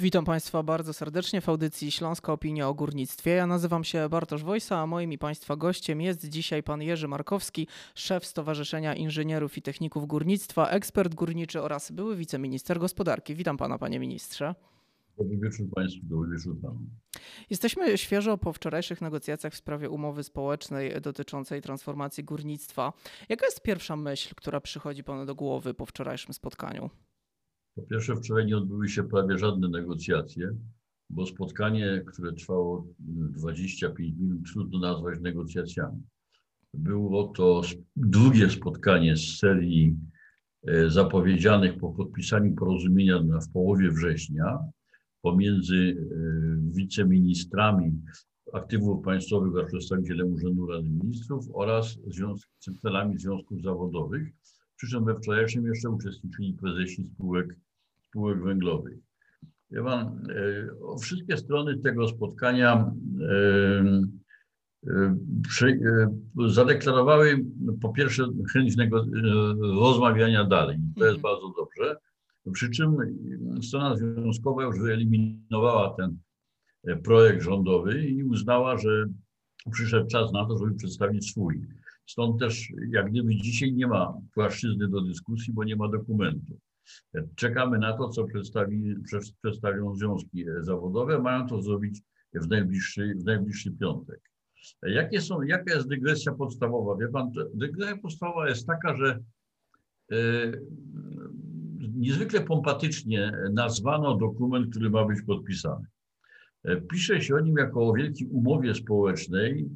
Witam Państwa bardzo serdecznie w audycji Śląska Opinia o Górnictwie. Ja nazywam się Bartosz Wojsa, a moim i Państwa gościem jest dzisiaj pan Jerzy Markowski, szef Stowarzyszenia Inżynierów i Techników Górnictwa, ekspert górniczy oraz były wiceminister gospodarki. Witam Pana, Panie Ministrze. Dobry wieczór Państwu, dobry wieczór Panu. Jesteśmy świeżo po wczorajszych negocjacjach w sprawie umowy społecznej dotyczącej transformacji górnictwa. Jaka jest pierwsza myśl, która przychodzi Panu do głowy po wczorajszym spotkaniu? Po pierwsze, wczoraj nie odbyły się prawie żadne negocjacje, bo spotkanie, które trwało 25 minut, trudno nazwać negocjacjami. Było to drugie spotkanie z serii e, zapowiedzianych po podpisaniu porozumienia w połowie września pomiędzy e, wiceministrami aktywów państwowych oraz przedstawicielem Urzędu Rady Ministrów oraz związk, centralami związków zawodowych, przy czym we wczorajszym jeszcze uczestniczyli prezesi spółek spółek węglowych. Ja e, wszystkie strony tego spotkania e, e, zadeklarowały po pierwsze chęć rozmawiania dalej. To jest mhm. bardzo dobrze. Przy czym strona związkowa już wyeliminowała ten projekt rządowy i uznała, że przyszedł czas na to, żeby przedstawić swój. Stąd też jak gdyby dzisiaj nie ma płaszczyzny do dyskusji, bo nie ma dokumentu. Czekamy na to, co przedstawi, przedstawią związki zawodowe. Mają to zrobić w najbliższy, w najbliższy piątek. Jakie są, jaka jest dygresja podstawowa? Wie pan, dygresja podstawowa jest taka, że e, niezwykle pompatycznie nazwano dokument, który ma być podpisany. E, pisze się o nim jako o wielkiej umowie społecznej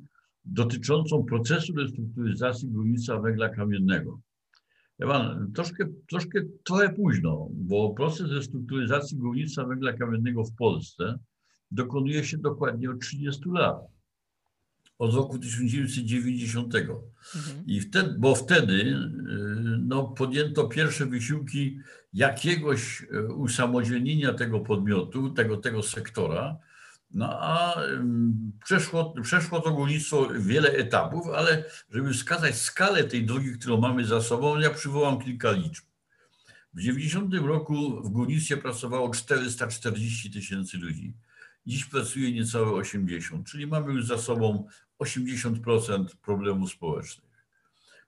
dotyczącą procesu restrukturyzacji górnictwa węgla kamiennego. Pan, troszkę, troszkę trochę późno, bo proces restrukturyzacji górnictwa węgla kamiennego w Polsce dokonuje się dokładnie od 30 lat. Od roku 1990. Mhm. I wtedy, bo wtedy y, no, podjęto pierwsze wysiłki jakiegoś y, usamodzielnienia tego podmiotu, tego, tego sektora, no a przeszło, przeszło to górnictwo wiele etapów, ale żeby wskazać skalę tej drogi, którą mamy za sobą, ja przywołam kilka liczb. W 90 roku w górnictwie pracowało 440 tysięcy ludzi. Dziś pracuje niecałe 80, czyli mamy już za sobą 80% problemów społecznych.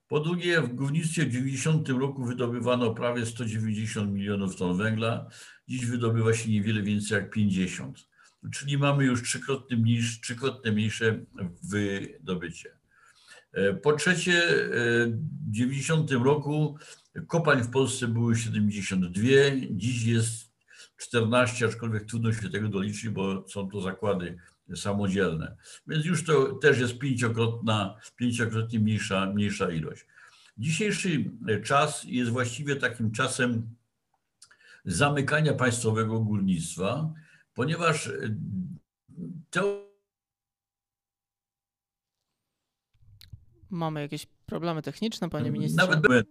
Po drugie, w górnictwie w 90 roku wydobywano prawie 190 milionów ton węgla. Dziś wydobywa się niewiele więcej jak 50 czyli mamy już trzykrotnie, mniejsze, trzykrotnie mniejsze wydobycie. E, po trzecie, w 90 roku kopań w Polsce były 72, dziś jest 14, aczkolwiek trudno się tego doliczyć, bo są to zakłady samodzielne. Więc już to też jest pięciokrotna, pięciokrotnie mniejsza, mniejsza ilość. Dzisiejszy czas jest właściwie takim czasem zamykania państwowego górnictwa, ponieważ to. Mamy jakieś problemy techniczne, panie ministrze. Nawet.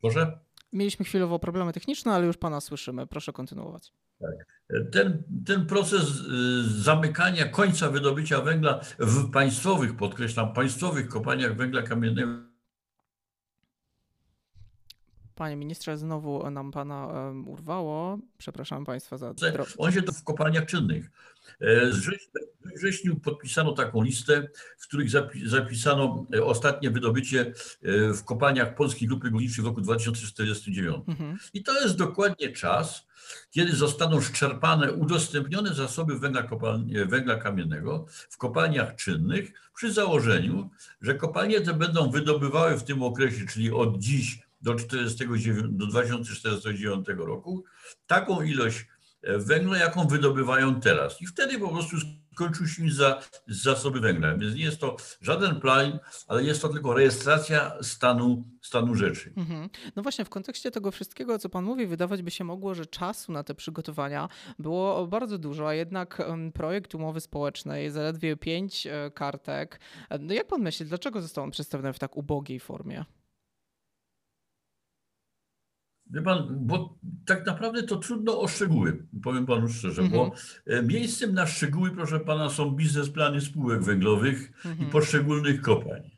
Proszę? Mieliśmy chwilowo problemy techniczne, ale już pana słyszymy. Proszę kontynuować. Tak. Ten, ten proces e, zamykania końca wydobycia węgla w państwowych, podkreślam, państwowych kopalniach węgla kamiennego Panie ministrze, znowu nam pana urwało. Przepraszam państwa za. On się to w kopalniach czynnych. E, w wrześniu podpisano taką listę, w których zapisano e, ostatnie wydobycie e, w kopalniach Polskiej Grupy Górniczej w roku 2049. Mhm. I to jest dokładnie czas, kiedy zostaną szczerpane, udostępnione zasoby węgla, węgla kamiennego w kopalniach czynnych, przy założeniu, że kopalnie te będą wydobywały w tym okresie, czyli od dziś do, 49, do 2049 roku taką ilość e, węgla, jaką wydobywają teraz. I wtedy po prostu skończył się za, zasoby węgla. Więc nie jest to żaden plan, ale jest to tylko rejestracja stanu, stanu rzeczy. Mhm. No właśnie, w kontekście tego wszystkiego, co Pan mówi, wydawać by się mogło, że czasu na te przygotowania było bardzo dużo, a jednak projekt umowy społecznej, zaledwie pięć e, kartek. E, no jak Pan myśli, dlaczego został on przedstawiony w tak ubogiej formie? Wie pan, bo tak naprawdę to trudno o szczegóły, powiem panu szczerze, mm -hmm. bo mhm. e, miejscem na szczegóły, proszę pana, są biznesplany spółek węglowych mm -hmm. i mhm. poszczególnych kopalń.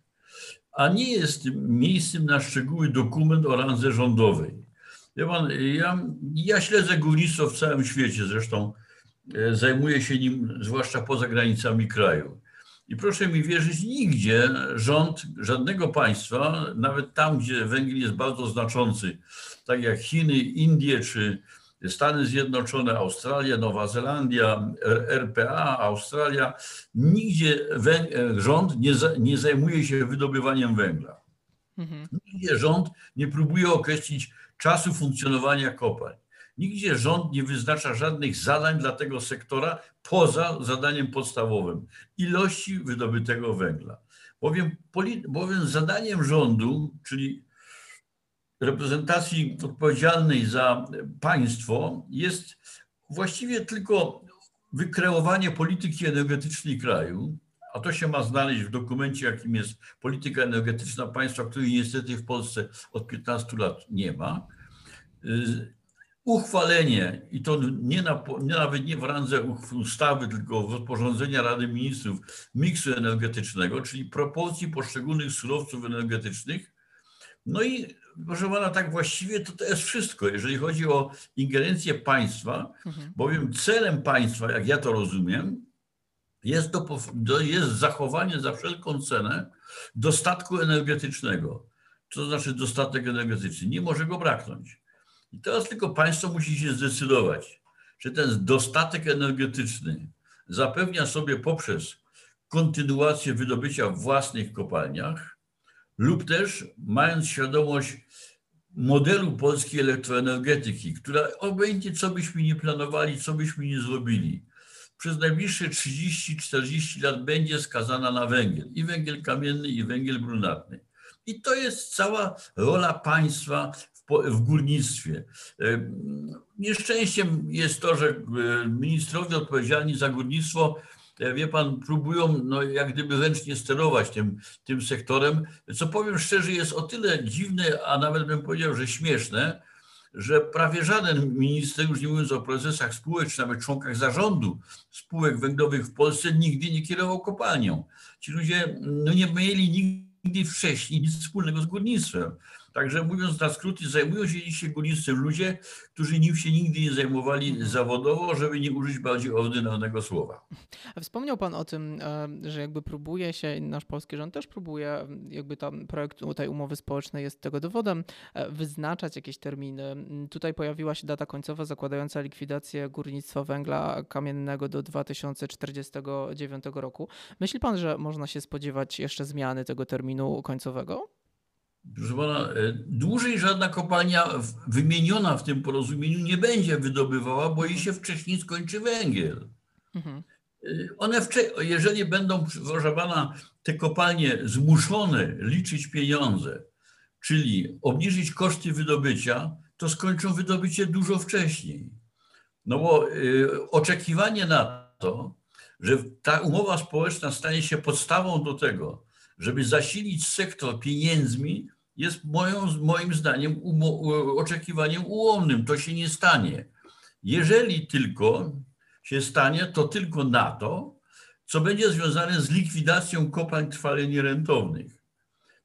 A nie jest miejscem na szczegóły dokument o randze rządowej. Wie pan, ja, ja śledzę górnictwo w całym świecie, zresztą e, zajmuję się nim zwłaszcza poza granicami kraju. I proszę mi wierzyć, nigdzie rząd żadnego państwa, nawet tam, gdzie węgiel jest bardzo znaczący, tak jak Chiny, Indie czy Stany Zjednoczone, Australia, Nowa Zelandia, RPA, Australia, nigdzie rząd nie, nie zajmuje się wydobywaniem węgla. Mhm. Nigdzie rząd nie próbuje określić czasu funkcjonowania kopalń. Nigdzie rząd nie wyznacza żadnych zadań dla tego sektora poza zadaniem podstawowym ilości wydobytego węgla. Bowiem, bowiem zadaniem rządu, czyli reprezentacji odpowiedzialnej za państwo, jest właściwie tylko wykreowanie polityki energetycznej kraju, a to się ma znaleźć w dokumencie, jakim jest polityka energetyczna państwa, której niestety w Polsce od 15 lat nie ma. Uchwalenie, i to nie, na, nie nawet nie w randze ustawy, tylko w rozporządzenia Rady Ministrów miksu energetycznego, czyli proporcji poszczególnych surowców energetycznych. No i proszę pana, tak właściwie to, to jest wszystko, jeżeli chodzi o ingerencję państwa, mhm. bowiem celem państwa, jak ja to rozumiem, jest, jest zachowanie za wszelką cenę dostatku energetycznego. Co to znaczy dostatek energetyczny? Nie może go braknąć. I teraz tylko państwo musi się zdecydować, czy ten dostatek energetyczny zapewnia sobie poprzez kontynuację wydobycia w własnych kopalniach, lub też mając świadomość modelu polskiej elektroenergetyki, która obojętnie co byśmy nie planowali, co byśmy nie zrobili, przez najbliższe 30-40 lat będzie skazana na węgiel. I węgiel kamienny, i węgiel brunatny. I to jest cała rola państwa w, górnictwie. Nieszczęściem jest to, że e, ministrowie odpowiedzialni za górnictwo e, wie pan, próbują no, jak gdyby ręcznie sterować tym, tym sektorem, co powiem szczerze jest o tyle dziwne, a nawet bym powiedział, że śmieszne, że prawie żaden minister, już nie mówiąc o prezesach spółek, czy nawet członkach zarządu spółek węglowych w Polsce, nigdy nie kierował kopalnią. Ci ludzie no, nie mieli nigdy wcześniej nic wspólnego z górnictwem. Także mówiąc na skróty, zajmują się dzisiaj górnictwem ludzie, którzy nim się nigdy nie zajmowali mhm. zawodowo, żeby nie użyć bardziej ordynarnego słowa. Wspomniał Pan o tym, e, że jakby próbuje się, nasz polski rząd też próbuje, jakby tam projekt tej umowy społecznej jest tego dowodem, e, wyznaczać jakieś terminy. Tutaj pojawiła się data końcowa zakładająca likwidację górnictwa węgla kamiennego do 2049 roku. Myśli Pan, że można się spodziewać jeszcze zmiany tego terminu końcowego? Proszę pana, e, dłużej żadna kopalnia wymieniona w tym porozumieniu nie będzie wydobywała, bo jej się wcześniej skończy węgiel. Mhm. E, one, jeżeli będą, proszę pana, te kopalnie zmuszone liczyć pieniądze, czyli obniżyć koszty wydobycia, to skończą wydobycie dużo wcześniej. No bo y, oczekiwanie na to, że ta umowa społeczna stanie się podstawą do tego, żeby zasilić sektor pieniędzmi, jest moją, moim zdaniem oczekiwaniem ułomnym. To się nie stanie. Jeżeli tylko się stanie, to tylko na to, co będzie związane z likwidacją kopalń trwale nierentownych.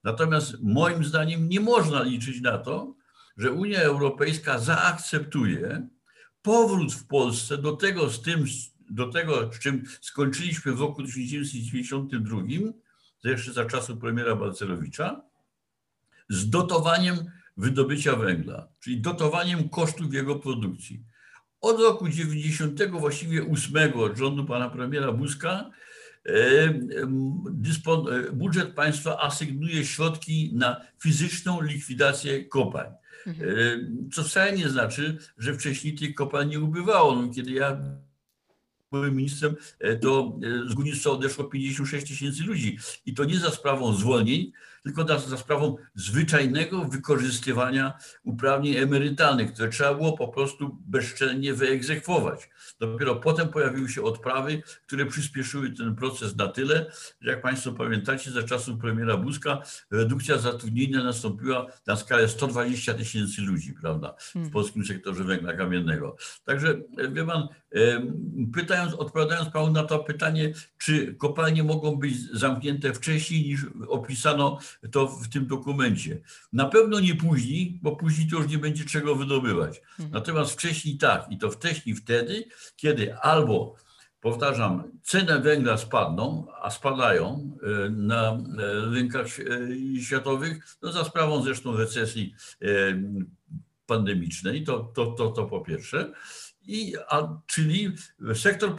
Natomiast moim zdaniem nie można liczyć na to, że Unia Europejska zaakceptuje powrót w Polsce do tego, z tym, do tego, z czym skończyliśmy w roku 1992, jeszcze za czasów premiera Balcerowicza, z dotowaniem wydobycia węgla, czyli dotowaniem kosztów jego produkcji. Od roku 90, właściwie 8 od rządu pana premiera Buzka, e, e, budżet państwa asygnuje środki na fizyczną likwidację kopalń. Mhm. E, co wcale nie znaczy, że wcześniej tych kopalń nie ubywało. No, kiedy ja byłem ministrem, to z górnictwa odeszło 56 tysięcy ludzi. I to nie za sprawą zwolnień, tylko za, za sprawą zwyczajnego wykorzystywania uprawnień emerytalnych, które trzeba było po prostu bezczelnie wyegzekwować. Dopiero potem pojawiły się odprawy, które przyspieszyły ten proces na tyle, że jak Państwo pamiętacie, za czasów premiera Buzka redukcja zatrudnienia nastąpiła na skalę 120 tysięcy ludzi, prawda, w hmm. polskim sektorze węgla kamiennego. Także wie Pan, pytając, odpowiadając Panu na to pytanie, czy kopalnie mogą być zamknięte wcześniej niż opisano to w tym dokumencie. Na pewno nie później, bo później to już nie będzie czego wydobywać. Mhm. Natomiast wcześniej tak i to wcześniej wtedy, kiedy albo powtarzam, ceny węgla spadną, a spadają e, na e, rynkach e, światowych, no za sprawą zresztą recesji pandemicznej, to, to, to, to po pierwsze. I, a, czyli sektor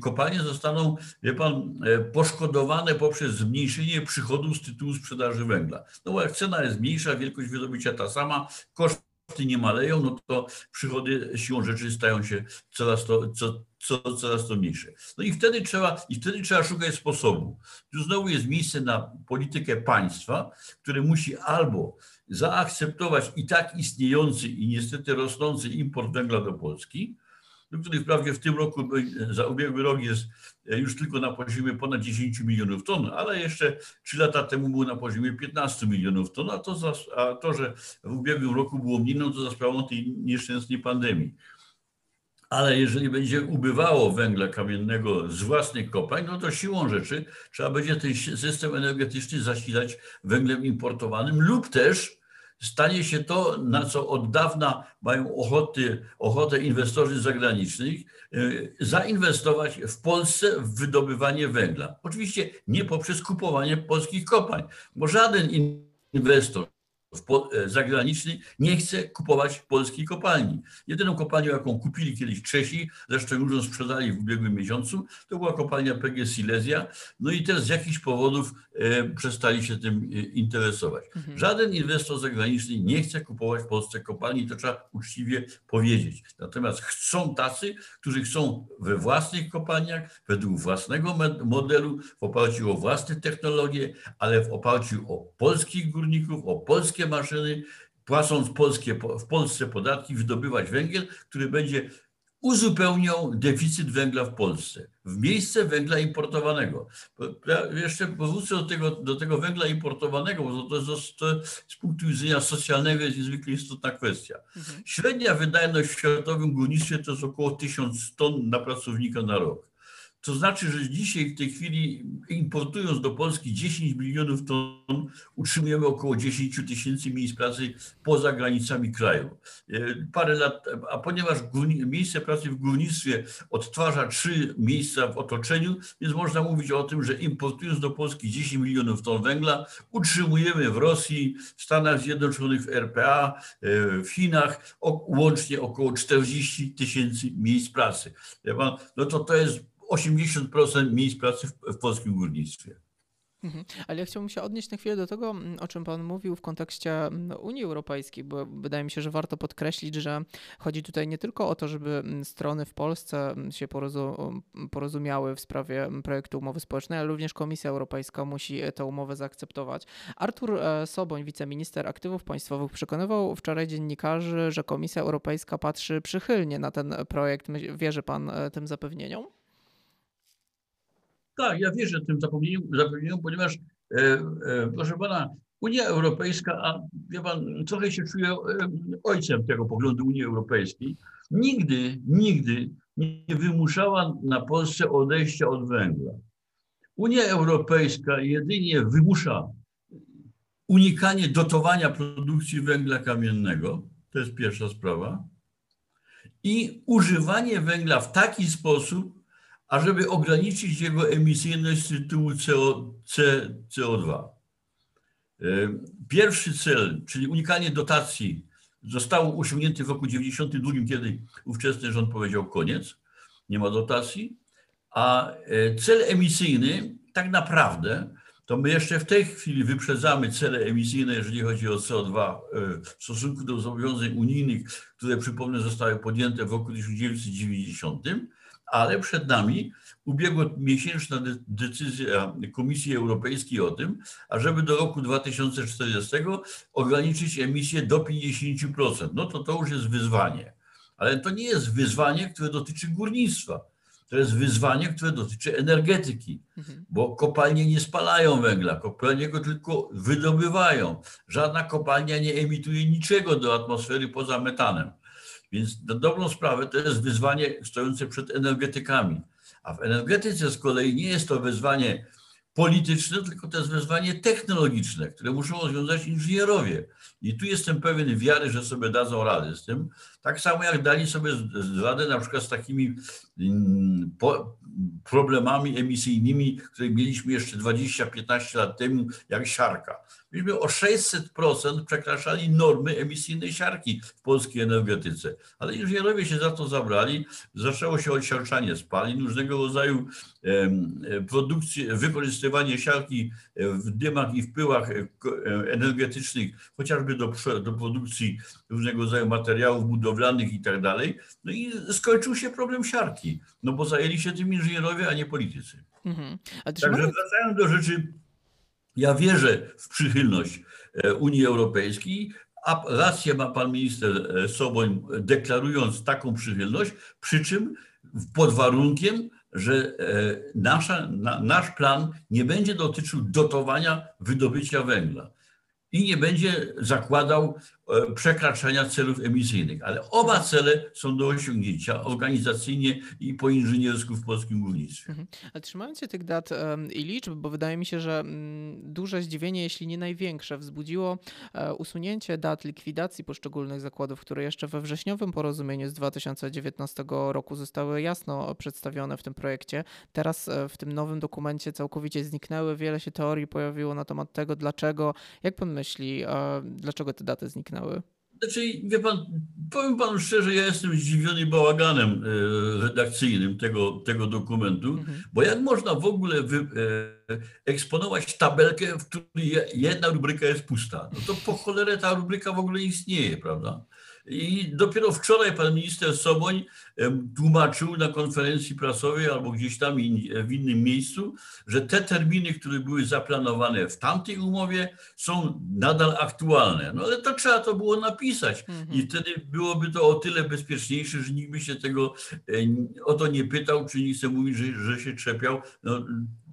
kopalnie zostaną, wie pan, poszkodowane poprzez zmniejszenie przychodów z tytułu sprzedaży węgla. No bo jak cena jest mniejsza, wielkość wydobycia ta sama, koszt nie maleją, no to przychody siłą rzeczy stają się coraz to, co, co, coraz to mniejsze. No i wtedy trzeba, i wtedy trzeba szukać sposobu. Tu znowu jest miejsce na politykę państwa, które musi albo zaakceptować i tak istniejący i niestety rosnący import węgla do Polski, który wprawdzie w tym roku, za ubiegły rok jest e, już tylko na poziomie ponad 10 milionów ton, ale jeszcze 3 lata temu był na poziomie 15 milionów ton, a to, za, a to że w ubiegłym roku było mniej, no to za sprawą tej nieszczęsnej pandemii. Ale jeżeli będzie ubywało węgla kamiennego z własnych kopalń, no to siłą rzeczy trzeba będzie ten system energetyczny zasilać węglem importowanym lub też stanie się to, na co od dawna mają ochoty, ochotę inwestorzy zagranicznych, y, zainwestować w Polsce w wydobywanie węgla. Oczywiście nie poprzez kupowanie polskich kopalń, bo żaden inwestor zagraniczny nie chce kupować polskiej kopalni. Jedyną kopalnią, jaką kupili kiedyś Czesi, zresztą już ją sprzedali w ubiegłym miesiącu, to była kopalnia PG Silesia. No i też z jakichś powodów e, przestali się tym e, interesować. Mhm. Żaden inwestor zagraniczny nie chce kupować w Polsce kopalni, to trzeba uczciwie powiedzieć. Natomiast chcą tacy, którzy chcą we własnych kopalniach, według własnego modelu, w oparciu o własne technologie, ale w oparciu o polskich górników, o polskie polskie maszyny, płacąc polskie, w Polsce podatki, wydobywać węgiel, który będzie uzupełniał deficyt węgla w Polsce w miejsce węgla importowanego. Ja jeszcze powrócę do tego, do tego węgla importowanego, bo to, to, to z punktu widzenia socjalnego jest niezwykle istotna kwestia. Mhm. Średnia wydajność w światowym górnictwie to jest około 1000 ton na pracownika na rok. To znaczy, że dzisiaj w tej chwili importując do Polski 10 milionów ton, utrzymujemy około 10 tysięcy miejsc pracy poza granicami kraju. E, parę lat, a ponieważ miejsce pracy w górnictwie odtwarza trzy miejsca w otoczeniu, więc można mówić o tym, że importując do Polski 10 milionów ton węgla, utrzymujemy w Rosji, w Stanach Zjednoczonych, w RPA, e, w Chinach łącznie około 40 tysięcy miejsc pracy. No to to jest 80% miejsc pracy w, w polskim górnictwie. Mhm. Ale ja chciałbym się odnieść na chwilę do tego, mm, o czym Pan mówił w kontekście mm, Unii Europejskiej, bo wydaje mi się, że warto podkreślić, że chodzi tutaj nie tylko o to, żeby mm, strony w Polsce się porozumiały w sprawie projektu umowy społecznej, ale również Komisja Europejska musi tę umowę zaakceptować. Artur e, Soboń, wiceminister aktywów państwowych, przekonywał wczoraj dziennikarzy, że Komisja Europejska patrzy przychylnie na ten projekt. Wierzy Pan e, tym zapewnieniom? Tak, ja wierzę tym zapewnieniu, zapewnieniu ponieważ, e, e, proszę pana, Unia Europejska, a wie pan, trochę się czuję e, ojcem tego poglądu Unii Europejskiej, nigdy, nigdy nie wymuszała na Polsce odejścia od węgla. Unia Europejska jedynie wymusza unikanie dotowania produkcji węgla kamiennego, to jest pierwsza sprawa, i używanie węgla w taki sposób, ażeby ograniczyć jego emisyjność z tytułu CO, CO2. E, pierwszy cel, czyli unikanie dotacji, został osiągnięty w roku 92, kiedy ówczesny rząd powiedział koniec, nie ma dotacji, a e, cel emisyjny tak naprawdę to my jeszcze w tej chwili wyprzedzamy cele emisyjne, jeżeli chodzi o CO2 e, w stosunku do zobowiązań unijnych, które przypomnę zostały podjęte w roku 1990 ale przed nami ubiegłomiesięczna decyzja Komisji Europejskiej o tym, ażeby do roku 2040 ograniczyć emisję do 50%. No to to już jest wyzwanie. Ale to nie jest wyzwanie, które dotyczy górnictwa. To jest wyzwanie, które dotyczy energetyki, mhm. bo kopalnie nie spalają węgla, kopalnie go tylko wydobywają. Żadna kopalnia nie emituje niczego do atmosfery poza metanem. Więc na dobrą sprawę to jest wyzwanie stojące przed energetykami. A w energetyce z kolei nie jest to wyzwanie polityczne, tylko to jest wyzwanie technologiczne, które muszą rozwiązać inżynierowie. I tu jestem pewien wiary, że sobie dadzą radę z tym. Tak samo jak dali sobie radę na przykład z takimi mm, problemami emisyjnymi, które mieliśmy jeszcze 20-15 lat temu, jak siarka. Myśmy o 600% przekraczali normy emisyjnej siarki w polskiej energetyce. Ale inżynierowie się za to zabrali. Zaczęło się odsiarczanie spalin, różnego rodzaju produkcję, wykorzystywanie siarki w dymach i w pyłach e, energetycznych, chociażby do, do produkcji różnego rodzaju materiałów budowlanych i tak dalej. No i skończył się problem siarki, no bo zajęli się tym inżynierowie, a nie politycy. Mhm. Także wracając do rzeczy ja wierzę w przychylność e, Unii Europejskiej, a rację ma pan minister e, Soboń, deklarując taką przychylność, przy czym pod warunkiem, że e, nasza, na, nasz plan nie będzie dotyczył dotowania wydobycia węgla i nie będzie zakładał przekraczania celów emisyjnych. Ale oba cele są do osiągnięcia organizacyjnie i po inżyniersku w polskim górnictwie. Mhm. Ale trzymając się tych dat i liczb, bo wydaje mi się, że mm, duże zdziwienie, jeśli nie największe, wzbudziło e, usunięcie dat likwidacji poszczególnych zakładów, które jeszcze we wrześniowym porozumieniu z 2019 roku zostały jasno przedstawione w tym projekcie. Teraz e, w tym nowym dokumencie całkowicie zniknęły. Wiele się teorii pojawiło na temat tego, dlaczego. Jak pan myśli, a dlaczego te daty zniknęły? Znaczy, wie pan, powiem panu szczerze, ja jestem zdziwiony bałaganem e, redakcyjnym tego, tego dokumentu, mhm. bo jak można w ogóle wy, e, eksponować tabelkę, w której jedna rubryka jest pusta? No to po cholerę ta rubryka w ogóle istnieje, prawda? I dopiero wczoraj pan minister Soboń tłumaczył na konferencji prasowej albo gdzieś tam w innym miejscu, że te terminy, które były zaplanowane w tamtej umowie, są nadal aktualne. No ale to trzeba to było napisać i mhm. wtedy byłoby to o tyle bezpieczniejsze, że nikt by się tego o to nie pytał, czy nie chce mówić, że, że się trzepiał. No,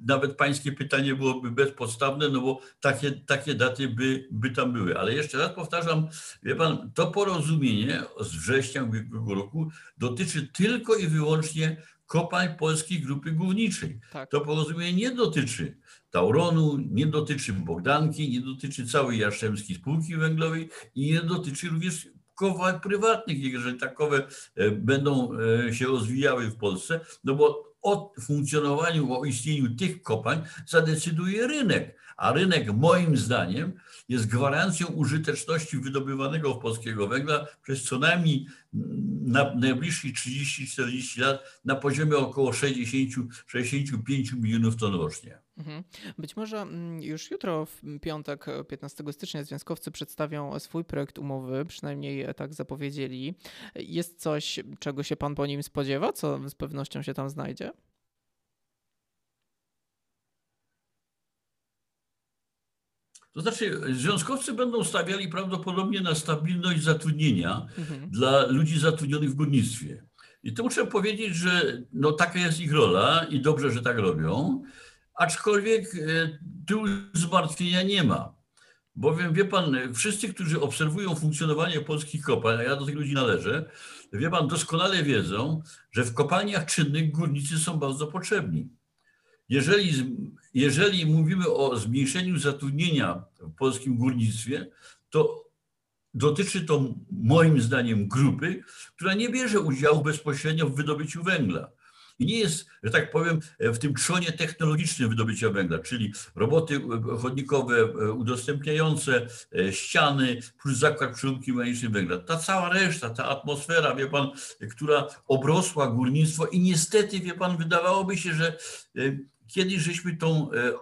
nawet pańskie pytanie byłoby bezpodstawne, no bo takie, takie daty by, by tam były. Ale jeszcze raz powtarzam, wie pan, to porozumienie z września ubiegłego roku dotyczy tylko i wyłącznie kopalń Polskiej Grupy Górniczej. Tak. To porozumienie nie dotyczy Tauronu, nie dotyczy Bogdanki, nie dotyczy całej Jastrzębskiej Spółki Węglowej i nie dotyczy również kopalń prywatnych, jeżeli takowe e, będą e, się rozwijały w Polsce, no bo o funkcjonowaniu, o istnieniu tych kopalń zadecyduje rynek. A rynek, moim zdaniem, jest gwarancją użyteczności wydobywanego w polskiego węgla przez co najmniej na najbliższych 30-40 lat na poziomie około 60-65 milionów ton rocznie. Mhm. Być może mm, już jutro, w piątek, 15 stycznia, związkowcy przedstawią swój projekt umowy, przynajmniej tak zapowiedzieli. Jest coś, czego się pan po nim spodziewa, co z pewnością się tam znajdzie? To znaczy, związkowcy będą stawiali prawdopodobnie na stabilność zatrudnienia mhm. dla ludzi zatrudnionych w górnictwie. I to muszę powiedzieć, że no, taka jest ich rola i dobrze, że tak robią, aczkolwiek e, tu zmartwienia nie ma. Bowiem wie pan, wszyscy, którzy obserwują funkcjonowanie polskich kopalń, a ja do tych ludzi należę, wie pan, doskonale wiedzą, że w kopalniach czynnych górnicy są bardzo potrzebni. Jeżeli, jeżeli mówimy o zmniejszeniu zatrudnienia w polskim górnictwie, to dotyczy to moim zdaniem grupy, która nie bierze udziału bezpośrednio w wydobyciu węgla. I nie jest, że tak powiem, w tym trzonie technologicznym wydobycia węgla, czyli roboty chodnikowe udostępniające e, ściany, plus zakład przeróbki mechanicznej węgla. Ta cała reszta, ta atmosfera, wie pan, która obrosła górnictwo i niestety, wie pan, wydawałoby się, że e, kiedyś żeśmy tą, e,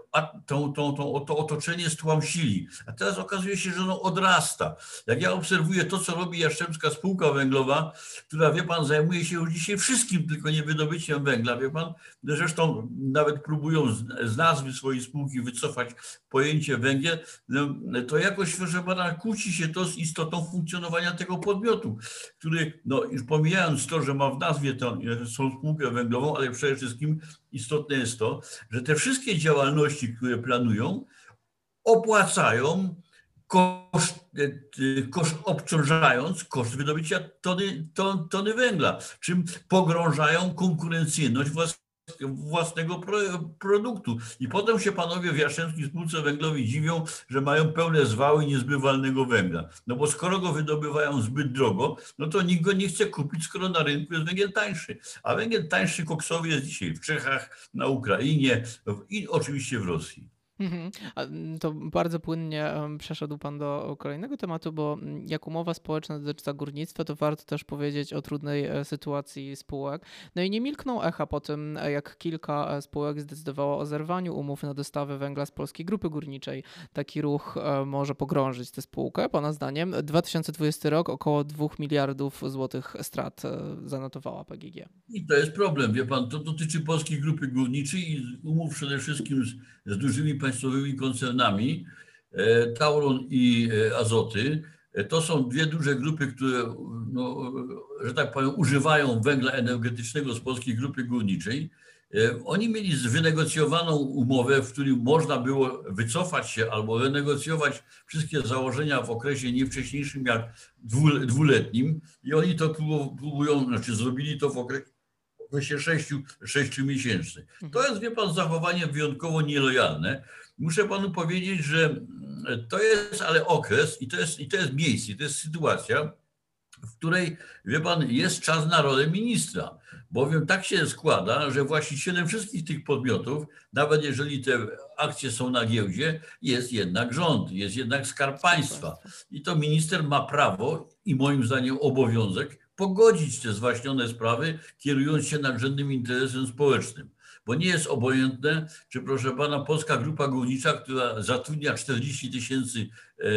tą, tą, tą, to otoczenie stłamsili, a teraz okazuje się, że ono odrasta. Jak ja obserwuję to, co robi Jastrzębska Spółka Węglowa, która, wie pan, zajmuje się już dzisiaj wszystkim, tylko nie wydobyciem węgla, wie pan, zresztą nawet próbują z, z nazwy swojej spółki wycofać pojęcie węgiel, no, to jakoś, proszę pana, kłóci się to z istotą funkcjonowania tego podmiotu, który, no już pomijając to, że ma w nazwie tą, tą spółkę węglową, ale przede wszystkim istotne jest to, że te wszystkie działalności, które planują, opłacają koszt, e, koszt obciążając koszt wydobycia tony, ton, tony węgla, czym pogrążają konkurencyjność własnego własnego produktu. I potem się panowie w Jastrzębskiej Spółce Węglowej dziwią, że mają pełne zwały niezbywalnego węgla. No bo skoro go wydobywają zbyt drogo, no to nikt go nie chce kupić, skoro na rynku jest węgiel tańszy. A węgiel tańszy koksowy jest dzisiaj w Czechach, na Ukrainie i oczywiście w Rosji. Mhm. To bardzo płynnie przeszedł Pan do kolejnego tematu, bo mm, jak umowa społeczna dotyczy górnictwa, to warto też powiedzieć o trudnej e, sytuacji spółek. No i nie milkną echa po tym, e, jak kilka e, spółek zdecydowało o zerwaniu umów na dostawę węgla z polskiej grupy górniczej. Taki ruch może pogrążyć tę spółkę. Pana zdaniem 2020 rok około 2 miliardów złotych strat zanotowała PGG. I to jest problem, wie Pan, to dotyczy polskiej grupy górniczej i umów przede wszystkim z, z dużymi państwowymi koncernami, e, Tauron i e, Azoty. E, to są dwie duże grupy, które, no, że tak powiem, używają węgla energetycznego z polskiej grupy górniczej. Oni mieli wynegocjowaną umowę, w której można było wycofać się albo renegocjować wszystkie założenia w okresie nie wcześniejszym jak dwuletnim i oni to próbują, znaczy zrobili to w okresie okresie 6, 6 miesięcy. To jest, wie pan, zachowanie wyjątkowo nielojalne. Muszę panu powiedzieć, że mm, to jest ale okres i to jest, i to jest miejsce, to jest sytuacja, w której, wie pan, jest czas na rolę ministra. Bowiem tak się składa, że właścicielem wszystkich tych podmiotów, nawet jeżeli te akcje są na giełdzie, jest jednak rząd, jest jednak skarb państwa. I to minister ma prawo i moim zdaniem obowiązek pogodzić te zwaśnione sprawy, kierując się nadrzędnym interesem społecznym. Bo nie jest obojętne, czy proszę pana, Polska Grupa Górnicza, która zatrudnia 40 tysięcy e,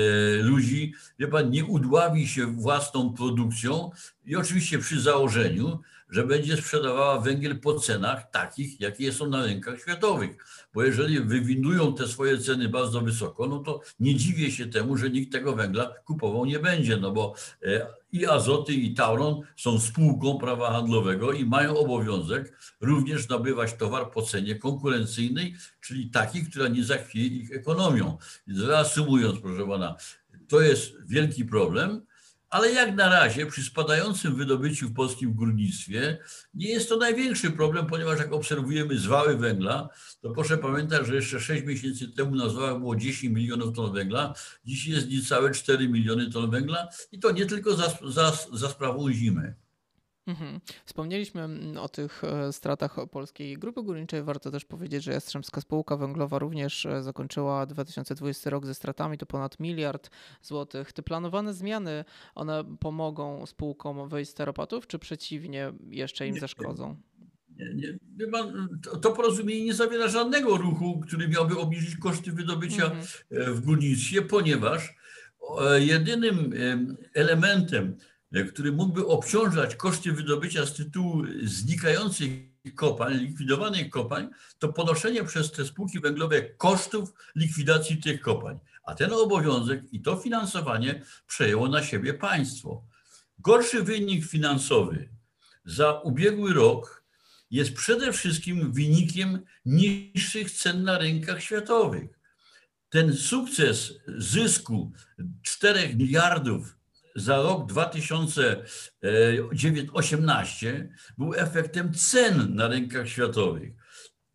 ludzi, wie pan, nie udławi się własną produkcją i oczywiście przy założeniu, że będzie sprzedawała węgiel po cenach takich, jakie są na rynkach światowych. Bo jeżeli wywindują te swoje ceny bardzo wysoko, no to nie dziwię się temu, że nikt tego węgla kupował nie będzie, no bo e, i Azoty, i Tauron są spółką prawa handlowego i mają obowiązek również nabywać towar po cenie konkurencyjnej, czyli takiej, która nie zachwieje ich ekonomią. Reasumując, proszę pana, to jest wielki problem ale jak na razie przy spadającym wydobyciu w polskim górnictwie nie jest to największy problem, ponieważ jak obserwujemy zwały węgla, to proszę pamiętać, że jeszcze 6 miesięcy temu na zwałach było 10 milionów ton węgla, dziś jest niecałe 4 miliony ton węgla i to nie tylko za, za, za sprawą zimy. Mhm. Wspomnieliśmy mm, o tych e, stratach polskiej grupy górniczej. Warto też powiedzieć, że Jastrzębska Spółka Węglowa również e, zakończyła 2020 rok ze stratami, to ponad miliard złotych. Te planowane zmiany, one pomogą spółkom wyjść z teropatów, czy przeciwnie, jeszcze im zaszkodzą? Nie, nie. To porozumienie nie zawiera żadnego ruchu, który miałby obniżyć koszty wydobycia mhm. E, w górnictwie, ponieważ jedynym elementem, który mógłby obciążać koszty wydobycia z tytułu znikających kopalń, likwidowanych kopalń, to ponoszenie przez te spółki węglowe kosztów likwidacji tych kopalń. A ten obowiązek i to finansowanie przejęło na siebie państwo. Gorszy wynik finansowy za ubiegły rok jest przede wszystkim wynikiem niższych cen na rynkach światowych. Ten sukces zysku 4 miliardów za rok 2018 był efektem cen na rynkach światowych,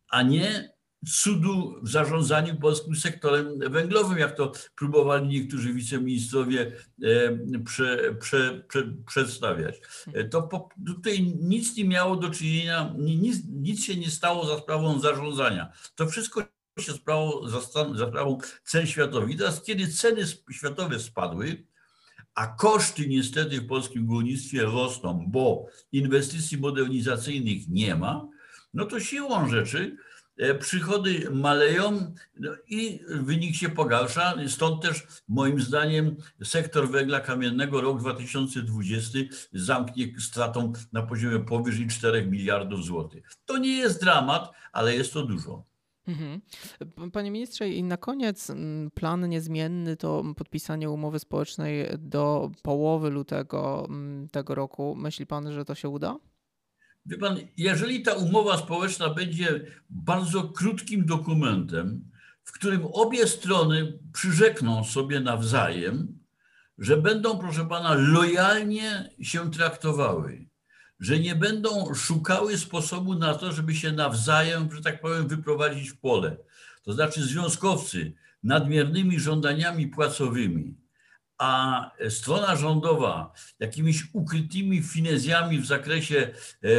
a nie cudu w zarządzaniu polskim sektorem węglowym, jak to próbowali niektórzy wiceministrowie e, prze, prze, prze, przedstawiać. E, to po, tutaj nic nie miało do czynienia, nic, nic się nie stało za sprawą zarządzania. To wszystko się sprało za, za sprawą cen światowych. I teraz, kiedy ceny światowe spadły, a koszty niestety w polskim górnictwie rosną, bo inwestycji modernizacyjnych nie ma, no to siłą rzeczy e, przychody maleją no i wynik się pogarsza. Stąd też moim zdaniem sektor węgla kamiennego rok 2020 zamknie stratą na poziomie powyżej 4 miliardów złotych. To nie jest dramat, ale jest to dużo. Mhm. Panie ministrze, i na koniec plan niezmienny to podpisanie umowy społecznej do połowy lutego tego roku. Myśli pan, że to się uda? Wie pan, jeżeli ta umowa społeczna będzie bardzo krótkim dokumentem, w którym obie strony przyrzekną sobie nawzajem, że będą, proszę pana, lojalnie się traktowały, że nie będą szukały sposobu na to, żeby się nawzajem, że tak powiem, wyprowadzić w pole. To znaczy związkowcy nadmiernymi żądaniami płacowymi, a strona rządowa jakimiś ukrytymi finezjami w zakresie e,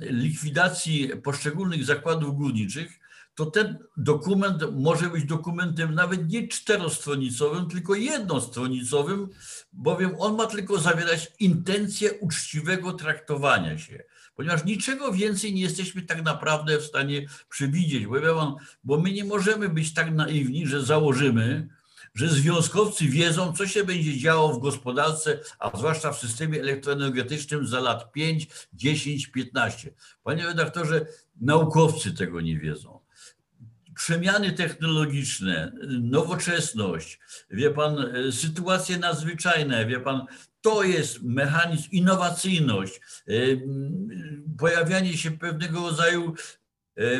likwidacji poszczególnych zakładów górniczych, to ten dokument może być dokumentem nawet nie czterostronicowym, tylko jednostronicowym, bowiem on ma tylko zawierać intencję uczciwego traktowania się. Ponieważ niczego więcej nie jesteśmy tak naprawdę w stanie przewidzieć, bo, bo my nie możemy być tak naiwni, że założymy, że związkowcy wiedzą, co się będzie działo w gospodarce, a zwłaszcza w systemie elektroenergetycznym za lat 5, 10, 15. Panie redaktorze, naukowcy tego nie wiedzą przemiany technologiczne, nowoczesność, wie pan, sytuacje nadzwyczajne, wie pan, to jest mechanizm, innowacyjność, pojawianie się pewnego rodzaju E,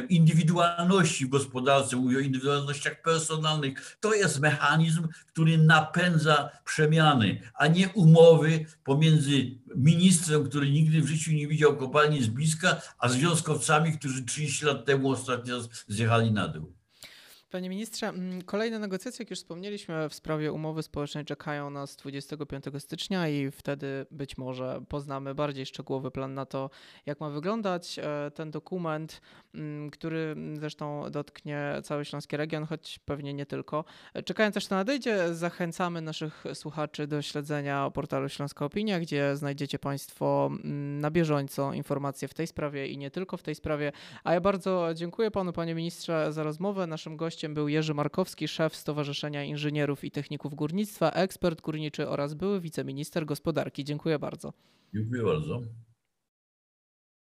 indywidualności w gospodarce, mówię o indywidualnościach personalnych. To jest mechanizm, który napędza przemiany, a nie umowy pomiędzy ministrem, który nigdy w życiu nie widział kopalni z bliska, a związkowcami, którzy 30 lat temu ostatnio zjechali na dół. Panie ministrze, mm, kolejne negocjacje, jak już wspomnieliśmy, w sprawie umowy społecznej czekają nas 25 stycznia i wtedy być może poznamy bardziej szczegółowy plan na to, jak ma wyglądać e, ten dokument, mm, który zresztą dotknie cały śląski region, choć pewnie nie tylko. Czekając aż to nadejdzie, zachęcamy naszych słuchaczy do śledzenia portalu Śląska Opinia, gdzie znajdziecie Państwo mm, na bieżąco informacje w tej sprawie i nie tylko w tej sprawie. A ja bardzo dziękuję Panu, Panie Ministrze, za rozmowę. Naszym gościem gościem był Jerzy Markowski, szef Stowarzyszenia Inżynierów i Techników Górnictwa, ekspert górniczy oraz były wiceminister gospodarki. Dziękuję bardzo. Dziękuję bardzo.